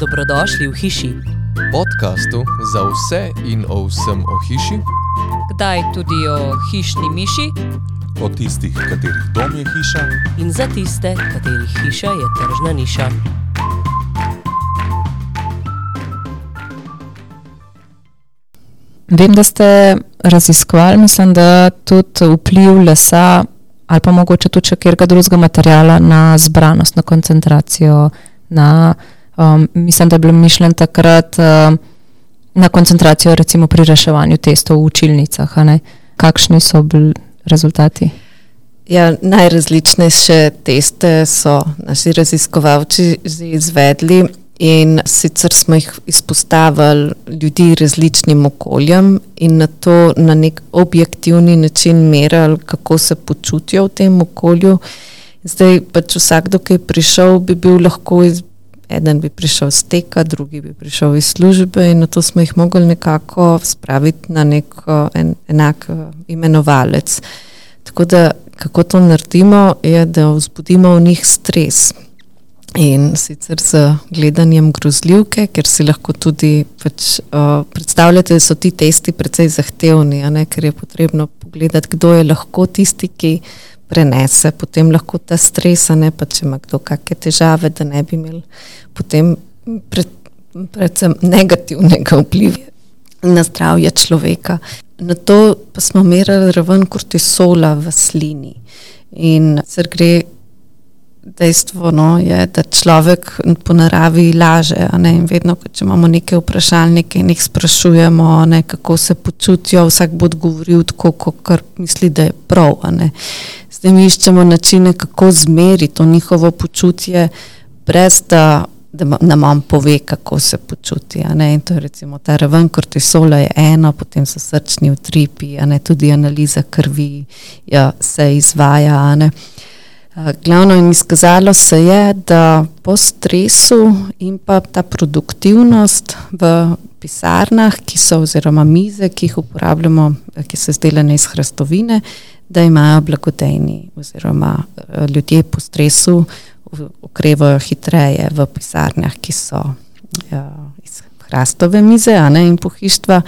Dobrodošli v hiši, podkastu za vse in o vsem o hiši, kdaj tudi o hišni miši. O tistih, katerih dom je hiša, in za tiste, katerih hiša je tržna niša. Vem, da ste raziskovali, mislim, da tudi vpliv lesa ali pa mogoče tudi še kjerga drugega materijala na zbranost, na koncentracijo, na, um, mislim, da je bilo mišljen takrat um, na koncentracijo recimo pri reševanju testov v učilnicah. Kakšni so bili rezultati? Ja, najrazličnejše teste so naši raziskovalci izvedli in sicer smo jih izpostavili ljudi različnim okoljem in na to na nek objektivni način merili, kako se počutijo v tem okolju. Zdaj pač vsakdo, ki je prišel, bi bil lahko iz, eden bi prišel z teka, drugi bi prišel iz službe in na to smo jih mogli nekako spraviti na nek en, enak imenovalec. Tako da, kako to naredimo, je, da vzbudimo v njih stres. In sicer z gledanjem grozljivke, ker si lahko tudi pač, uh, predstavljate, da so ti testi precej zahtevni, ne, ker je potrebno pogledati, kdo je lahko tisti, ki prenese potem lahko ta stres, ne pa če ima kdo kakšne težave, da ne bi imel potem pred, predvsem negativnega vpliva na zdravje človeka. Na to pa smo merili raven kortisola v slini. In sicer gre dejstvo, no, je, da človek po naravi laže. In vedno, če imamo neke vprašalnike in jih sprašujemo, ne, kako se počutijo, vsak bo odgovoril tako, kot misli, da je prav. Zdaj mi iščemo načine, kako zmeriti to njihovo počutje, brez da da nam on pove, kako se počuti. To je recimo ta raven kortisola je eno, potem so srčni utripi, tudi analiza krvi ja, se izvaja. Glavno in izkazalo se je, da po stresu in pa ta produktivnost v pisarnah, ki so oziroma mize, ki jih uporabljamo, ki so izdelane iz hrastovine, da imajo blagodejni oziroma ljudje po stresu okrevajo hitreje v pisarnah, ki so ja, iz hrastove mize ne, in pohištva,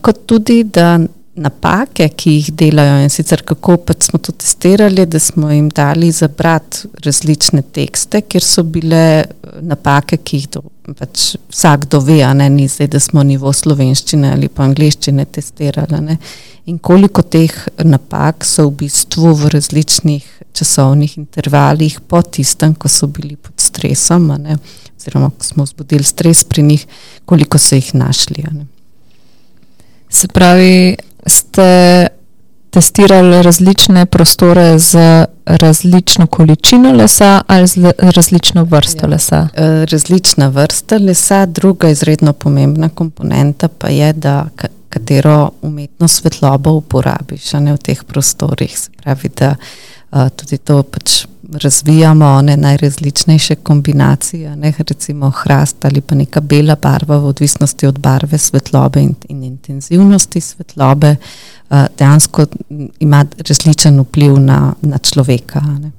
kot tudi da napake, ki jih delajo in sicer kako pač smo to testirali, da smo jim dali zabrati različne tekste, ker so bile napake, ki jih do, pač vsakdo ve, a ne ni zdaj, da smo nivo slovenščine ali pa angliščine testirali. Ne. In koliko teh napak so v bistvu v različnih časovnih intervalih po tistem, ko so bili pod stresom, oziroma ko smo vzbudili stres pri njih, koliko so jih našli. Se pravi, ste testirali različne prostore z različno količino lesa ali z različno vrsto ja. lesa? E, različna vrsta lesa, druga izredno pomembna komponenta pa je, da katero umetno svetlobo uporabiš ne, v teh prostorih. Se pravi, da tudi to pač razvijamo, ne najrazličnejše kombinacije, ne recimo hrast ali pa neka bela barva, v odvisnosti od barve svetlobe in, in intenzivnosti svetlobe, dejansko ima različen vpliv na, na človeka. Ne.